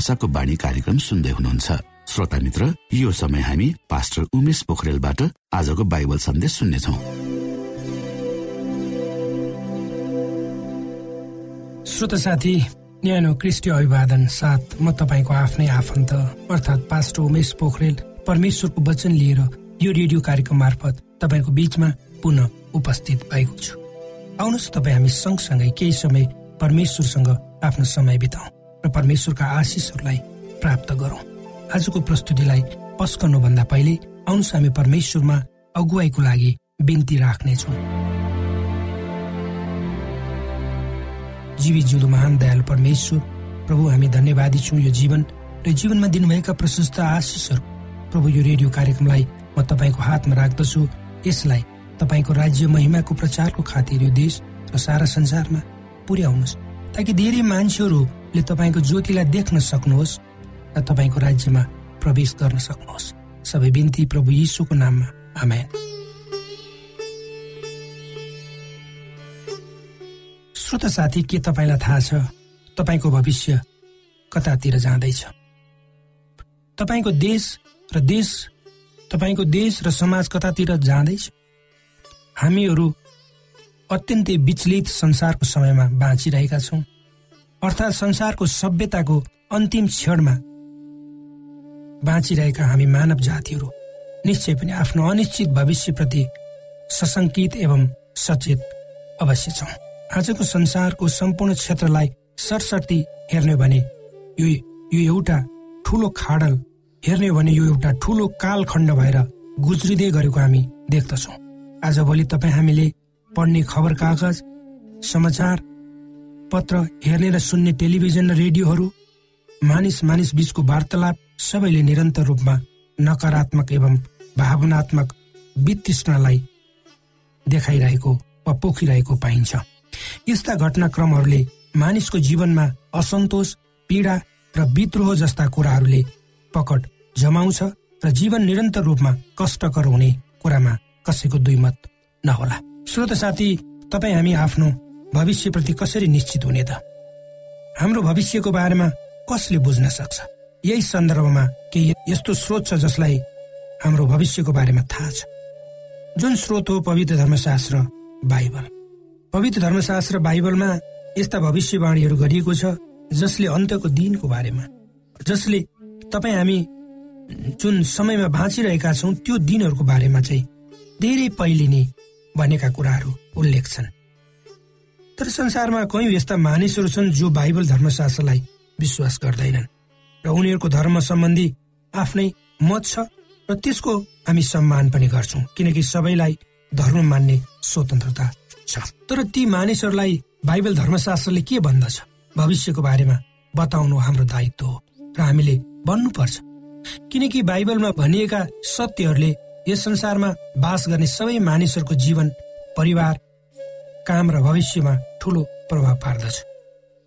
आशाको बाणी कार्यक्रम सुन्दै हुनुहुन्छ। श्रोता मित्र यो समय हामी पास्टर उमेश पोखरेलबाट आजको बाइबल सन्देश सुन्नेछौ। श्रोता साथी न्यानो क्रिस्टी अभिवादन साथ म तपाईँको आफ्नै आफन्त अर्थात् पास्टर उमेश पोखरेल परमेश्वरको वचन लिएर यो रेडियो कार्यक्रम मार्फत तपाईँको बीचमा पुनः उपस्थित भएको छु। आउनुहोस् तपाईँ हामी सँगसँगै केही समय परमेश्वरसँग आफ्नो समय बिताउ। र परमेश्वरका आशिषहरूलाई प्राप्त गरौँ। आजको प्रस्तुतिलाई पस्कनुभन्दा पहिले आउनुहोस् हामी परमेश्वरमा अगुवाईको लागि बिन्ती राख्नेछौँ। जीवी जिउँदो महान दयालु परमेश्वर प्रभु हामी धन्यवादी छौँ यो जीवन र जीवनमा दिनुभएका प्रशस्त आशिषहरू। प्रभु यो रेडियो कार्यक्रमलाई म तपाईँको हातमा राख्दछु। यसलाई तपाईँको राज्य महिमाको प्रचारको खातिर यो देश र सारा संसारमा पुर्याउनुहोस् ताकि धेरै मान्छेहरूले तपाईँको ज्योतिलाई देख्न सक्नुहोस् र तपाईँको राज्यमा प्रवेश गर्न सक्नुहोस्। सबै बिन्ती प्रभु यीशुको नाममा। आमेन। श्रोत साथी के तपाईँलाई थाहा छ? तपाईँको भविष्य कतातिर जाँदैछ? तपाईँको देश र देश तपाईँको देश र समाज कतातिर जाँदैछ? हामीहरू अत्यन्तै विचलित संसारको समयमा बाँचिरहेका छौँ। अर्थात् संसारको सभ्यताको अन्तिम क्षणमा बाँचिरहेका हामी मानव जातिहरू निश्चय पनि आफ्नो अनिश्चित भविष्यप्रति सशङ्कित एवं सचेत अवश्य छौँ। आजको संसारको सम्पूर्ण क्षेत्रलाई सरसर्ती हेर्ने भने यो यो एउटा ठुलो खाडल हेर्ने भने यो एउटा ठुलो कालखण्ड भएर गुज्रिँदै गरेको हामी देख्दछौँ। आजभोलि तपाईँ हामीले पढ्ने खबर कागज समाचार पत्र हेर्ने र सुन्ने टेलिभिजन र रेडियोहरू मानिस मानिस बीचको वार्तालाप सबैले निरन्तर रूपमा नकारात्मक एवं भावनात्मक वितृष्णालाई देखाइरहेको वा पोखिरहेको पाइन्छ। यस्ता घटनाक्रमहरूले मानिसको जीवनमा असन्तोष पीडा र विद्रोह जस्ता कुराहरूले पकड जमाउँछ र जीवन निरन्तर रूपमा कष्टकर हुने कुरामा कसैको दुई मत नहोला। श्रोत साथी तपाईँ हामी आफ्नो भविष्यप्रति कसरी निश्चित हुने त? हाम्रो भविष्यको बारेमा कसले बुझ्न सक्छ? यही सन्दर्भमा केही यस्तो स्रोत छ जसलाई हाम्रो भविष्यको बारेमा थाहा छ। जुन स्रोत हो पवित्र धर्मशास्त्र बाइबल। पवित्र धर्मशास्त्र बाइबलमा यस्ता भविष्यवाणीहरू गरिएको छ जसले अन्त्यको दिनको बारेमा जसले तपाईँ हामी जुन समयमा बाँचिरहेका छौँ त्यो दिनहरूको बारेमा चाहिँ धेरै पहिले नै भनेका कुराहरू उल्लेख छन्। तर संसारमा कयौँ यस्ता मानिसहरू छन् जो बाइबल धर्मशास्त्रलाई विश्वास गर्दैनन् र उनीहरूको धर्म सम्बन्धी आफ्नै मत छ र त्यसको हामी सम्मान पनि गर्छौँ किनकि सबैलाई धर्म मान्ने स्वतन्त्रता छ। तर ती मानिसहरूलाई बाइबल धर्मशास्त्रले के भन्दछ? भविष्यको बारेमा बताउनु हाम्रो दायित्व हो र हामीले भन्नुपर्छ। किनकि बाइबलमा भनिएका सत्यहरूले यस संसारमा बास गर्ने सबै मानिसहरूको जीवन परिवार काम र भविष्यमा ठुलो प्रभाव पार्दछ।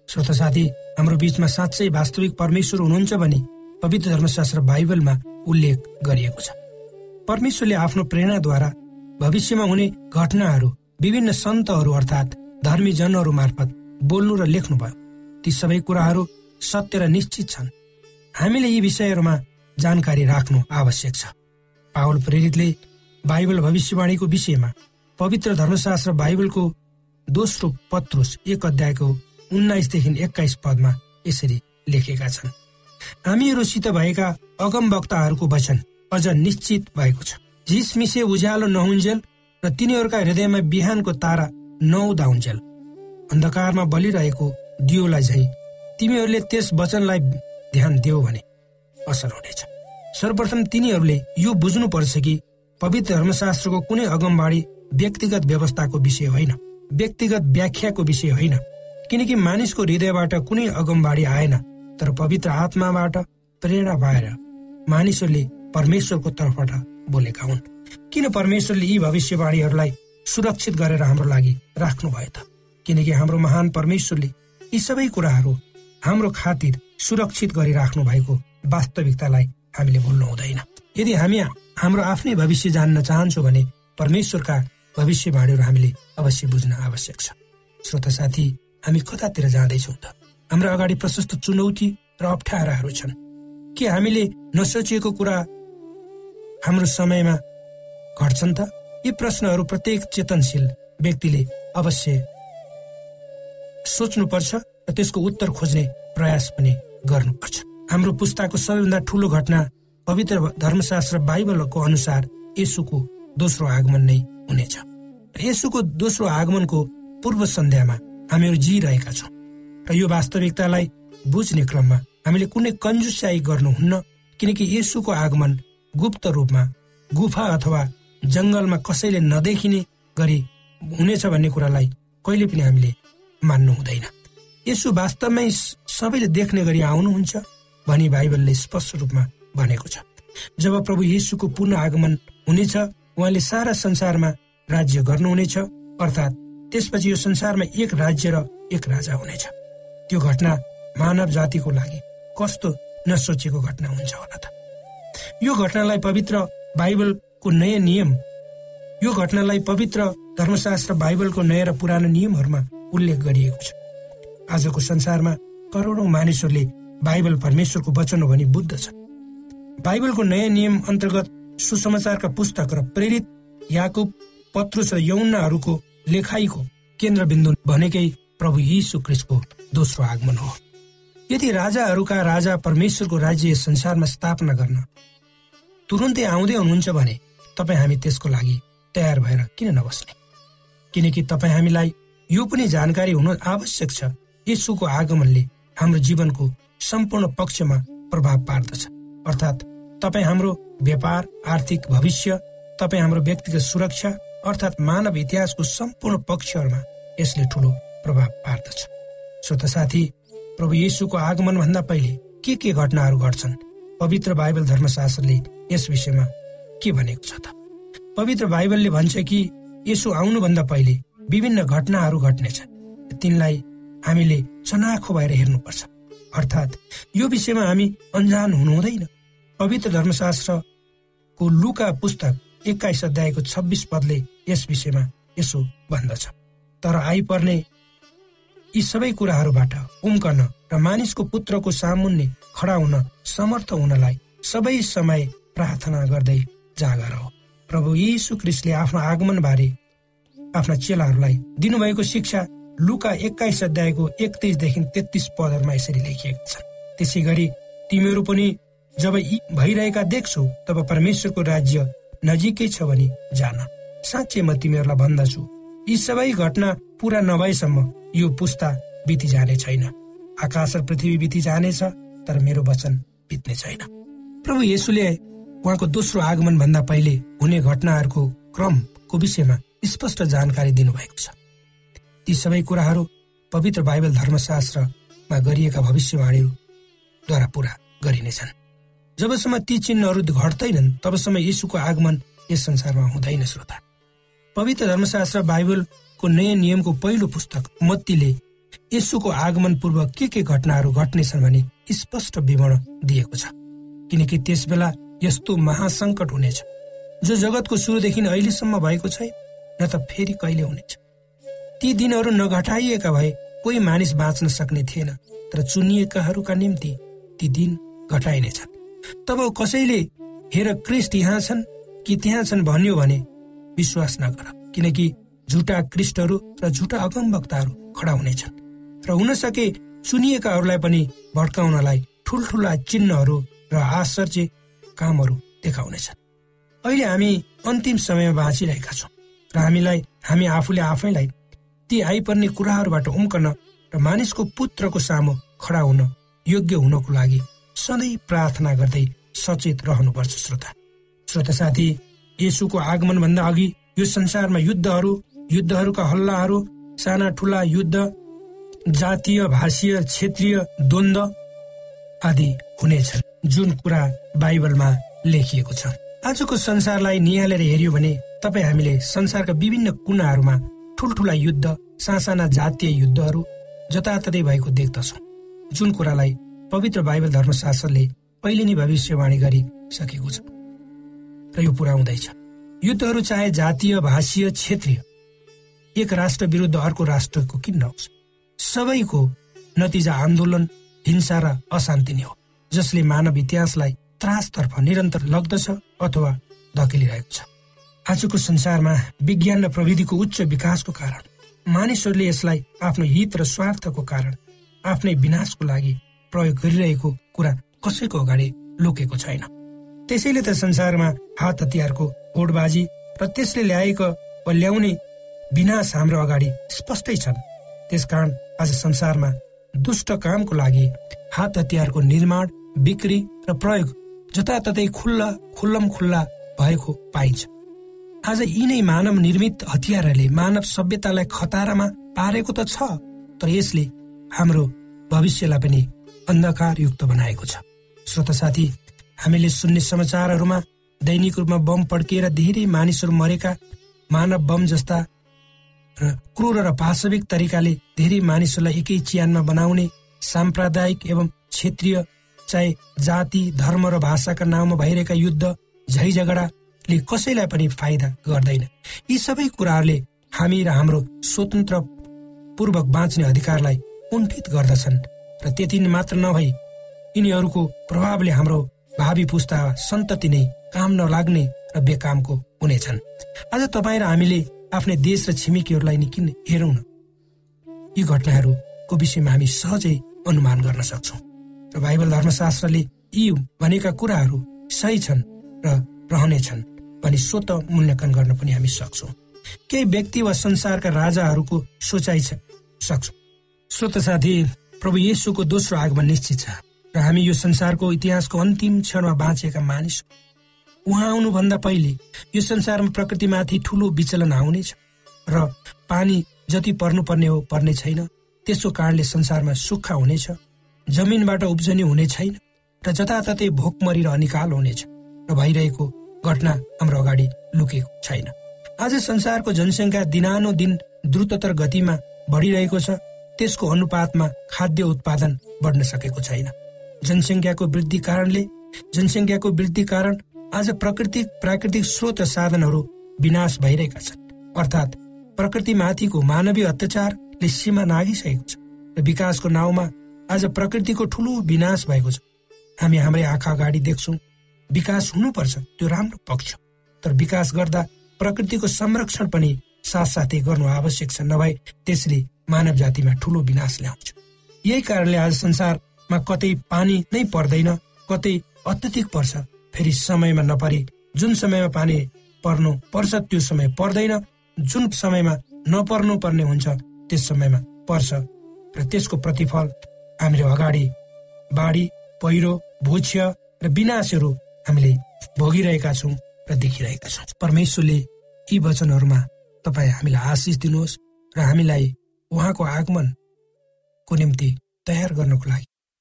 श्रोत साथी हाम्रो बीचमा साँच्चै वास्तविक परमेश्वर हुनुहुन्छ भने पवित्र धर्मशास्त्र बाइबलमा उल्लेख गरिएको छ। परमेश्वरले आफ्नो प्रेरणाद्वारा भविष्यमा हुने घटनाहरू विभिन्न सन्तहरू अर्थात् धर्मी जनहरू मार्फत बोल्नु र लेख्नुभयो। ती सबै कुराहरू सत्य र निश्चित छन्। हामीले यी विषयहरूमा जानकारी राख्नु आवश्यक छ। पावल प्रेरितले बाइबल भविष्यवाणीको विषयमा पवित्र धर्मशास्त्र बाइबलको दोस्रो पत्रुस एक अध्यायको उन्नाइसदेखि एक्काइस पदमा यसरी लेखेका छन्। हामीहरूसित भएका अगम वक्ताहरूको वचन अझ निश्चित भएको छ। झिसमिसे उज्यालो नहुन्जेल र तिनीहरूका हृदयमा बिहानको तारा नउदाउन्जेल अन्धकारमा बलिरहेको दियोलाई झै तिमीहरूले त्यस वचनलाई ध्यान देऊ भने असल हुनेछ। सर्वप्रथम तिनीहरूले यो बुझ्नु पर्छ कि पवित्र धर्मशास्त्रको कुनै अगमबाडी व्यक्तिगत व्यवस्थाको विषय होइन। व्यक्तिगत व्याख्याको विषय होइन। किनकि मानिसको हृदयबाट कुनै अगमबाडी आएन तर पवित्र आत्माबाट प्रेरणा भएर मानिसहरूले परमेश्वरको तर्फबाट बोलेका हुन्। किन परमेश्वरले यी भविष्यवाणीहरूलाई सुरक्षित गरेर हाम्रो लागि राख्नु भयो त? किनकि हाम्रो महान परमेश्वरले यी सबै कुराहरू हाम्रो खातिर सुरक्षित गरिराख्नु भएको वास्तविकतालाई हामीले भुल्नु हुँदैन। यदि हामी हाम्रो आफ्नै भविष्य जान्न चाहन्छौँ भने परमेश्वरका भविष्यवाणीहरू हामीले अवश्य बुझ्न आवश्यक छ। श्रोता साथी हामी कतातिर जाँदैछौँ त? हाम्रो अगाडि प्रशस्त चुनौती र अप्ठ्याराहरू छन्। के हामीले नसोचिएको कुरा हाम्रो समयमा घट्छन् त? यी प्रश्नहरू प्रत्येक चेतनशील व्यक्तिले अवश्य सोच्नुपर्छ र त्यसको उत्तर खोज्ने प्रयास पनि गर्नुपर्छ। हाम्रो पुस्ताको सबैभन्दा ठुलो घटना पवित्र धर्मशास्त्र बाइबलको अनुसार यसुको दोस्रो आगमन नै हुनेछ। यसुको दोस्रो आगमनको पूर्व सन्ध्यामा हामीहरू जिरहेका छौँ। र यो वास्तविकतालाई बुझ्ने क्रममा हामीले कुनै कन्जुस्याई गर्नुहुन्न किनकि यसुको आगमन गुप्त रूपमा गुफा अथवा जङ्गलमा कसैले नदेखिने गरी हुनेछ भन्ने कुरालाई कहिले पनि हामीले मान्नु हुँदैन। यसो वास्तवमै सबैले देख्ने गरी आउनुहुन्छ भनी बाइबलले स्पष्ट रूपमा भनेको छ। जब प्रभु येसुको पूर्ण आगमन हुनेछ उहाँले सारा संसारमा राज्य गर्नुहुनेछ अर्थात् त्यसपछि यो संसारमा एक राज्य र एक राजा हुनेछ। त्यो घटना मानव जातिको लागि कस्तो नसोचेको घटना हुन्छ होला त। यो घटनालाई पवित्र बाइबलको नयाँ नियम यो घटनालाई पवित्र धर्मशास्त्र बाइबलको नयाँ र पुरानो नियमहरूमा उल्लेख गरिएको छ। आजको संसारमा करोडौँ मानिसहरूले बाइबल परमेश्वरको वचन हो भनी बुद्ध छ बाइबलको नयाँ नियम अन्तर्गत सुसमाचारका पुस्तक र प्रेरित याकुब पत्रुस र यौनाहरूको लेखाइको केन्द्रबिन्दु भनेकै प्रभु यीशु क्रिस्टको दोस्रो आगमन हो। यदि राजाहरूका राजा परमेश्वरको राज्य संसारमा स्थापना गर्न तुरुन्तै आउँदै हुनुहुन्छ भने तपाईँ हामी त्यसको लागि तयार भएर किन नबस्ने? किनकि तपाईँ हामीलाई यो पनि जानकारी हुनु आवश्यक छ यसुको आगमनले हाम्रो जीवनको सम्पूर्ण पक्षमा प्रभाव पार्दछ। अर्थात् तपाईँ हाम्रो व्यापार आर्थिक भविष्य तपाईँ हाम्रो व्यक्तिगत सुरक्षा अर्थात् मानव इतिहासको सम्पूर्ण पक्षहरूमा यसले ठुलो प्रभाव पार्दछ। श्रोत साथी प्रभु येसुको आगमन भन्दा पहिले के के घटनाहरू घट्छन्? पवित्र बाइबल धर्मशास्त्रले यस विषयमा के भनेको छ त? पवित्र बाइबलले भन्छ कि यसो आउनुभन्दा पहिले विभिन्न घटनाहरू घट्नेछन् तिनलाई हामीले चनाखो भएर हेर्नुपर्छ। अर्थात् यो विषयमा हामी अन्जान हुनु हुँदैन पवित्र धर्मशास्त्रको लुका पुस्तक एक्काइस अध्यायको छब्बिस पदले यस विषयमा यसो भन्दछ। तर आइपर्ने यी सबै कुराहरूबाट उम्कन र मानिसको पुत्रको सामुन्ने खडा हुन समर्थ हुनलाई सबै समय प्रार्थना गर्दै जागर हो। प्रभु यीशु क्रिस्टले आफ्नो आगमन बारे आफ्ना चेलाहरूलाई दिनुभएको शिक्षा लुका एक्काइस अध्यायको एकतिसदेखि तेत्तिस पदहरूमा यसरी लेखिएको छ। त्यसै गरी तिमीहरू पनि जब यी भइरहेका देख्छौ तब परमेश्वरको राज्य नजिकै छ भने जान। साँच्चै म तिमीहरूलाई भन्दछु यी सबै घटना पुरा नभएसम्म यो पुस्ता बिति जाने छैन। आकाश र पृथ्वी बिति जानेछ तर मेरो वचन बित्ने छैन। प्रभु येसुले उहाँको दोस्रो आगमन भन्दा पहिले हुने घटनाहरूको क्रमको विषयमा स्पष्ट जानकारी दिनुभएको छ। ती सबै कुराहरू पवित्र बाइबल धर्मशास्त्रमा गरिएका भविष्यवाणीद्वारा पूरा गरिनेछन्। जबसम्म ती चिन्हहरू घट्दैनन् तबसम्म यीशुको आगमन यस संसारमा हुँदैन श्रोता। पवित्र धर्मशास्त्र बाइबलको नयाँ नियमको पहिलो पुस्तक मत्तीले यसुको आगमन पूर्व के के घटनाहरू घट्नेछन् भने स्पष्ट विवरण दिएको छ। किनकि त्यस बेला यस्तो महासङ्कट हुनेछ। जो जगतको सुरुदेखि अहिलेसम्म भएको छैन न त फेरि कहिले हुनेछ। ती दिनहरू नघटाइएका भए कोही मानिस बाँच्न सक्ने थिएन तर चुनिएकाहरूका निम्ति ती दिन घटाइनेछन्। तब कसैले हेर क्रिस्ट यहाँ छन् कि त्यहाँ छन् भन्यो भने विश्वास नगर। किनकि झुटा क्रिस्टहरू र झुटा अगमवक्ताहरू खडा हुनेछन् र हुन सके चुनिएकाहरूलाई पनि भड्काउनलाई ठुल्ठुला चिन्हहरू र आश्चर्य कामहरू देखाउनेछन्। अहिले हामी अन्तिम समयमा बाँचिरहेका छौँ र हामीलाई हामी आफूले आफैलाई ती आइपर्ने कुराहरूबाट उम्कन र मानिसको पुत्रको सामु खडा हुन योग्य हुनको लागि सधैँ प्रार्थना गर्दै सचेत रहनुपर्छ श्रोता। श्रोता साथी यसुको आगमन भन्दा अघि यो संसारमा युद्धहरू युद्धहरूका हल्लाहरू साना ठुला युद्ध जातीय भाषीय क्षेत्रीय द्वन्द आदि हुनेछन् जुन कुरा बाइबलमा लेखिएको छ। आजको संसारलाई निहालेर हेऱ्यो भने तपाईँ हामीले संसारका विभिन्न कुनाहरूमा ठुल्ठुला युद्ध सासाना जातीय युद्धहरू जताततै भएको देख्दछौँ जुन कुरालाई पवित्र बाइबल धर्मशास्त्रले पहिले नै भविष्यवाणी गरिसकेको छ। र यो पुरा हुँदैछ युद्धहरू चाहे जातीय भाषीय क्षेत्रीय एक राष्ट्र विरुद्ध अर्को राष्ट्रको किन नहोस्? सबैको नतिजा आन्दोलन हिंसा र अशान्ति नै हो जसले मानव इतिहासलाई त्रासतर्फ निरन्तर लग्दछ अथवा धकेलिरहेको छ। आजको संसारमा विज्ञान र प्रविधिको उच्च विकासको कारण मानिसहरूले यसलाई आफ्नो हित र स्वार्थको कारण आफ्नै विनाशको लागि प्रयोग गरिरहेको कुरा कसैको अगाडि लुकेको छैन। त्यसैले त संसारमा हात हतियारको होडबाजी र त्यसले ल्याएको वा ल्याउने विनाश हाम्रो अगाडि स्पष्टै छन्। त्यसकारण आज संसारमा दुष्ट कामको लागि हात हतियारको निर्माण बिक्री र प्रयोग जताततै खुल्ला खुल्लम खुल्ला भएको पाइन्छ। आज यी नै मानव निर्मित हतियारहरूले मानव सभ्यतालाई खतारामा पारेको त छ तर यसले हाम्रो भविष्यलाई पनि अन्धकारयुक्त बनाएको छ। श्रोत साथी हामीले सुन्ने समाचारहरूमा दैनिक रूपमा बम पड्किएर धेरै मानिसहरू मरेका मानव बम जस्ता र क्रूर र पाशविक तरिकाले धेरै मानिसहरूलाई एकै चियानमा बनाउने साम्प्रदायिक एवं क्षेत्रीय चाहे जाति धर्म र भाषाका नाउँमा भइरहेका युद्ध झै झगडाले कसैलाई पनि फाइदा गर्दैन। यी सबै कुराहरूले हामी र हाम्रो स्वतन्त्र पूर्वक बाँच्ने अधिकारलाई कुण्ठित गर्दछन्। र त्यति मात्र नभई यिनीहरूको प्रभावले हाम्रो भावी पुस्ता सन्तति नै काम नलाग्ने र बेकामको हुनेछन्। आज तपाईँ र हामीले आफ्नै देश र छिमेकीहरूलाई नै किन हेरौँ न। यी घटनाहरूको विषयमा हामी सहजै अनुमान गर्न सक्छौँ। र बाइबल धर्मशास्त्रले यी भनेका कुराहरू सही छन् र रहनेछन् भनी स्वत मूल्याङ्कन गर्न पनि हामी सक्छौँ। केही व्यक्ति वा संसारका राजाहरूको सोचाइ छ सक्छौँ। श्रोत साथी प्रभु येसुको दोस्रो आगमन निश्चित छ। र हामी यो संसारको इतिहासको अन्तिम क्षणमा बाँचेका मानिस उहाँ आउनुभन्दा पहिले यो संसारमा प्रकृतिमाथि ठुलो विचलन आउनेछ र पानी जति पर्नुपर्ने हो पर्ने छैन। त्यसको कारणले संसारमा सुक्खा हुनेछ जमिनबाट उब्जनी हुने छैन र जताततै भोकमरी र अनिकाल हुनेछ र भइरहेको घटना हाम्रो अगाडि लुकेको छैन। आज संसारको जनसङ्ख्या दिनानुदिन द्रुततर गतिमा बढिरहेको छ त्यसको अनुपातमा खाद्य उत्पादन बढ्न सकेको छैन। जनसङ्ख्याको वृद्धि कारणले जनसङ्ख्याको वृद्धि कारण आज प्रकृतिक प्राकृतिक स्रोत साधनहरू विनाश भइरहेका छन्। अर्थात् प्रकृतिमाथिको मानवीय अत्याचारले सीमा नागिसकेको छ र विकासको नाउँमा आज प्रकृतिको ठुलो विनाश भएको छ। हामी हाम्रै आँखा अगाडि देख्छौँ विकास हुनुपर्छ त्यो राम्रो पक्ष। तर विकास गर्दा प्रकृतिको संरक्षण पनि साथसाथै गर्नु आवश्यक छ नभए त्यसले मानव जातिमा ठुलो विनाश ल्याउँछ। यही कारणले आज संसारमा कतै पानी नै पर्दैन कतै अत्यधिक पर्छ। फेरि समयमा नपरे जुन समयमा पानी पर्नु पर्छ त्यो समय पर्दैन। जुन समयमा नपर्नु पर्ने हुन्छ त्यस समयमा पर्छ। र त्यसको प्रतिफल हामीले अगाडि बाढी पहिरो भोज्य र विनाशहरू हामीले भोगिरहेका छौँ र देखिरहेका छौँ। परमेश्वरले यी वचनहरूमा तपाईँ हामीलाई आशिष दिनुहोस् र हामीलाई उहाँको आगमनको निम्ति तयार गर्नको लागि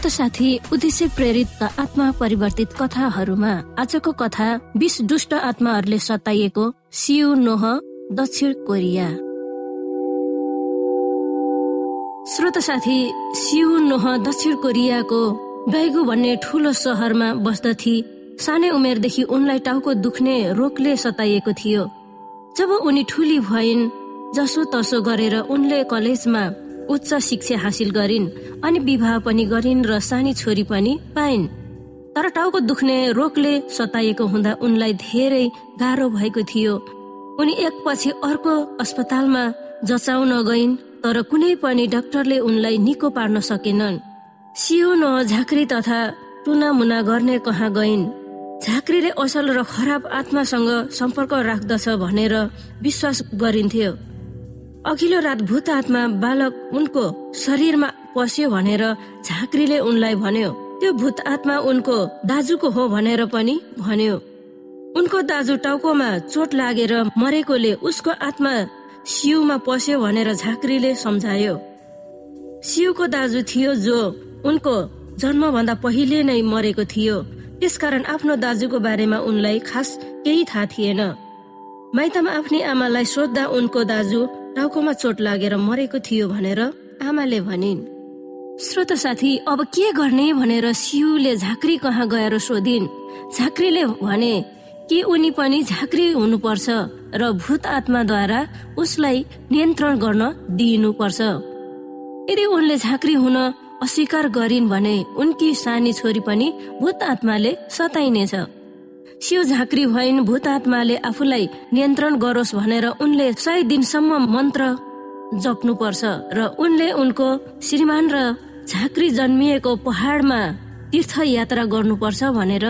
श्रोत साथी उद्देश्य प्रेरित आत्मा परिवर्तित कथाहरूमा आजको कथा बिस दुष्ट आत्माहरूले सताइएको सियु नोह दक्षिण कोरिया। श्रोत साथी सियु नोह दक्षिण कोरियाको बैगु भन्ने ठुलो सहरमा बस्दथे सानै उमेरदेखि उनलाई टाउको दुख्ने रोगले सताइएको थियो। जब उनी ठुली भइन् जसो तसो गरेर उनले कलेजमा उच्च शिक्षा हासिल गरिन् अनि विवाह पनि गरिन् र सानी छोरी पनि पाइन्। तर टाउको दुख्ने रोगले सताइएको हुँदा उनलाई धेरै गाह्रो भएको थियो। उनी एकपछि अर्को अस्पतालमा जचाउन गइन् तर कुनै पनि डाक्टरले उनलाई निको पार्न सकेनन्। सियो न झाँक्री तथा टुना मुना गर्ने कहाँ गइन्? झाँक्रीले असल र खराब आत्मासँग सम्पर्क राख्दछ भनेर विश्वास गरिन्थ्यो। अघिल्लो रात भूत आत्मा बालक उनको शरीरमा पस्यो भनेर झाँक्रीले उनलाई भन्यो त्यो भूत आत्मा उनको दाजुको हो भनेर पनि भन्यो। उनको दाजु टाउकोमा चोट लागेर मरेकोले उसको आत्मा सिउमा पस्यो भनेर झाँक्रीले सम्झायो। सिउको दाजु थियो जो उनको जन्मभन्दा पहिले नै मरेको थियो। त्यसकारण आफ्नो दाजुको बारेमा उनलाई खास केही थाहा थिएन। माइतमा आफ्नै आमालाई सोद्धा उनको दाजु टाउकोमा चोट लागेर मरेको थियो भनेर आमाले भनिन्। श्रोत साथी अब के गर्ने भनेर सिउले झाँक्री कहाँ गएर सोधिन्? झाँक्रीले भने कि उनी पनि झाँक्री हुनुपर्छ र भूत आत्माद्वारा उसलाई नियन्त्रण गर्न दिइनुपर्छ। यदि उनले झाँक्री हुन अस्वीकार गरिन् भने उनकी सानी छोरी पनि भूत आत्माले सताइनेछ। सिउ झाँक्री भइन् भूत आत्माले आफूलाई नियन्त्रण गरोस् भनेर उनले सय दिनसम्म मन्त्र जप्नु पर्छ र उनले उनको श्रीमान र झाँक्री जन्मिएको पहाडमा तीर्थ यात्रा गर्नुपर्छ भनेर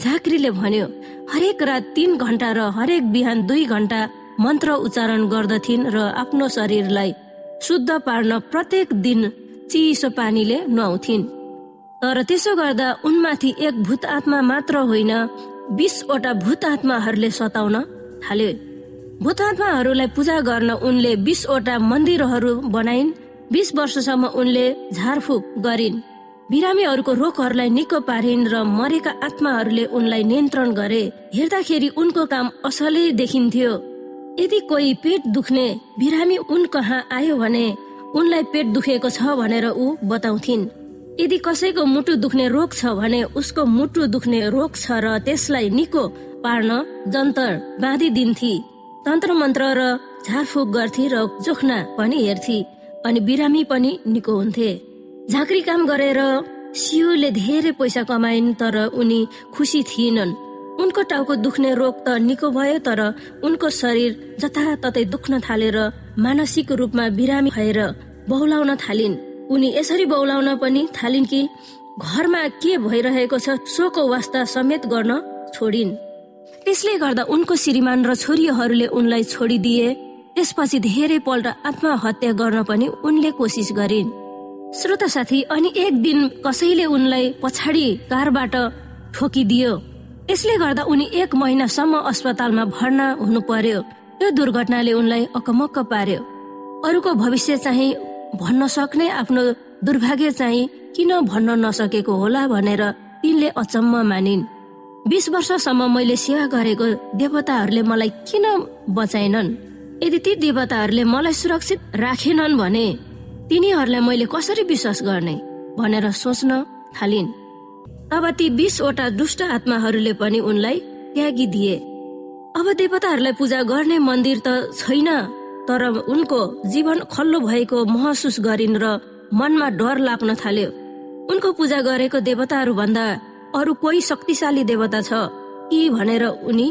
झाँक्रीले भन्यो। हरेक रात तीन घन्टा र हरेक बिहान दुई घन्टा मन्त्र उच्चारण गर्दथिन् र आफ्नो शरीरलाई शुद्ध पार्न प्रत्येक दिन चिसो पानीले नुहाउँथिन्। तर त्यसो गर्दा उनमाथि एक भूत आत्मा मात्र होइन बिसवटा भूत आत्माहरूले सताउन थाल्यो भूत आत्माहरूलाई पूजा गर्न उनले बिसवटा मन्दिरहरू बनाइन्। बिस वर्षसम्म उनले झारफुक गरिन्। बिरामीहरूको रोगहरूलाई निको पारिन् र मरेका आत्माहरूले उनलाई नियन्त्रण गरे। हेर्दाखेरि उनको काम असलै देखिन्थ्यो। यदि कोही पेट दुख्ने बिरामी उन कहाँ आयो भने उनलाई पेट दुखेको छ भनेर ऊ बताउँथिन्। यदि कसैको मुटु दुख्ने रोग छ भने उसको मुटु दुख्ने रोग छ र त्यसलाई निको पार्न जन्तर बाँधिदिन्थे। तन्त्र मन्त्र र झारफुक गर्थे र जोख्ना पनि हेर्थे अनि बिरामी पनि निको हुन्थे। झाँक्री काम गरेर सियोले धेरै पैसा कमाइन् तर उनी खुसी थिएनन्। उनको टाउको दुख्ने रोग त निको भयो तर उनको शरीर जताततै दुख्न थालेर मानसिक रूपमा बिरामी भएर बौलाउन थालिन्। उनी यसरी बौलाउन पनि थालिन् कि घरमा के भइरहेको छ सोको वास्ता समेत गर्न छोडिन्। त्यसले गर्दा उनको श्रीमान र छोरीहरूले उनलाई छोडिदिए। त्यसपछि धेरै पल्ट आत्महत्या गर्न पनि उनले कोसिस गरिन्। श्रोता साथी अनि एक दिन कसैले उनलाई पछाडि कारबाट ठोकिदियो। यसले गर्दा उनी एक महिनासम्म अस्पतालमा भर्ना हुनु पर्यो। यो दुर्घटनाले उनलाई अकमक्क पार्यो। अरूको भविष्य चाहिँ भन्न सक्ने आफ्नो दुर्भाग्य चाहिँ किन भन्न नसकेको होला भनेर तिनले अचम्म मानिन्। बिस वर्षसम्म मैले सेवा गरेको देवताहरूले मलाई किन बचाएनन् यदि ती देवताहरूले मलाई सुरक्षित राखेनन् भने तिनीहरूलाई मैले कसरी विश्वास गर्ने भनेर सोच्न थालिन्। तब ती बिसवटा दुष्ट आत्माहरूले पनि उनलाई त्यागिदिए अब देवताहरूलाई पूजा गर्ने मन्दिर त छैन। तर उनको जीवन खल्लो भएको महसुस गरिन् र मनमा डर लाग्न थाल्यो। उनको पूजा गरेको देवताहरू भन्दा अरू कोही शक्तिशाली देवता छ कि भनेर उनी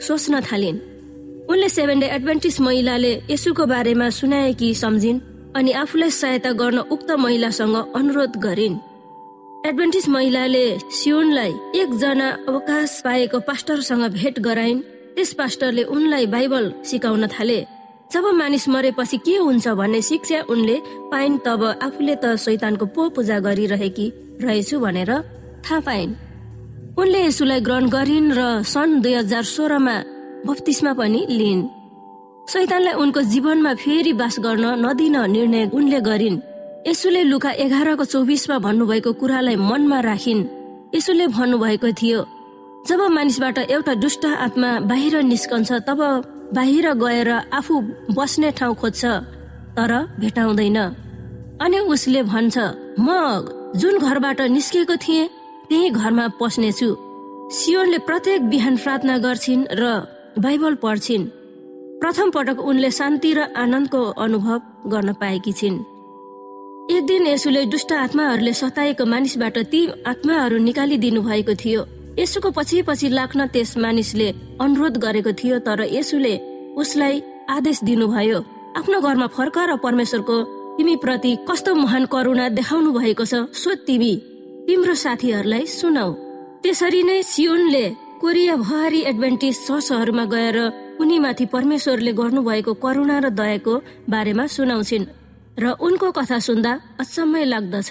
सोच्न थालिन्। उनले सेभेन डे एडभेन्टिस महिलाले यसुको बारेमा सुनाए कि सम्झिन् अनि आफूलाई सहायता गर्न उक्त महिलासँग अनुरोध गरिन्। एडभेन्टिस महिलाले सियोनलाई एकजना अवकाश पाएको पास्टरसँग भेट गराइन्। त्यस पास्टरले उनलाई बाइबल सिकाउन थाले। जब मानिस मरेपछि के हुन्छ भन्ने शिक्षा उनले पाइन् तब आफूले त शैतानको पो पूजा गरिरहेकी रहेछु भनेर थाहा पाइन्। उनले यसुलाई ग्रहण गरिन् र सन् दुई हजार सोह्रमा बत्तिसमा पनि लिइन्। शैतानलाई उनको जीवनमा फेरि बास गर्न नदिन निर्णय उनले गरिन्। यसुले लुका एघारको चौबिसमा भन्नुभएको कुरालाई मनमा राखिन्। यसुले भन्नुभएको थियो जब मानिसबाट एउटा दुष्ट आत्मा बाहिर निस्कन्छ तब बाहिर गएर आफू बस्ने ठाउँ खोज्छ तर भेटाउँदैन अनि उसले भन्छ म जुन घरबाट निस्केको थिएँ त्यही घरमा पस्नेछु। सियोनले प्रत्येक बिहान प्रार्थना गर्छिन् र बाइबल पढ्छिन्। प्रथम पटक उनले शान्ति र आनन्दको अनुभव गर्न पाएकी छिन्। एक दिन यसुले दुष्ट आत्माहरूले सताएको मानिसबाट ती आत्माहरू निकालिदिनु भएको थियो। यसुको पछि पछि लाग्न त्यस मानिसले अनुरोध गरेको थियो तर यसुले उसलाई आदेश दिनुभयो। आफ्नो घरमा फर्क र परमेश्वरको तिमी प्रति कस्तो महान करुणा देखाउनु भएको छ सो तिमी। तिम्रो साथीहरूलाई सुनाऊ। त्यसरी नै सियोनले कोरिया भहारी एडभेन्टिज सहरमा गएर उनीमाथि परमेश्वरले गर्नुभएको करुणा र दयाको बारेमा सुनाउँछिन् र उनको कथा सुन्दा अचम्मै लाग्दछ।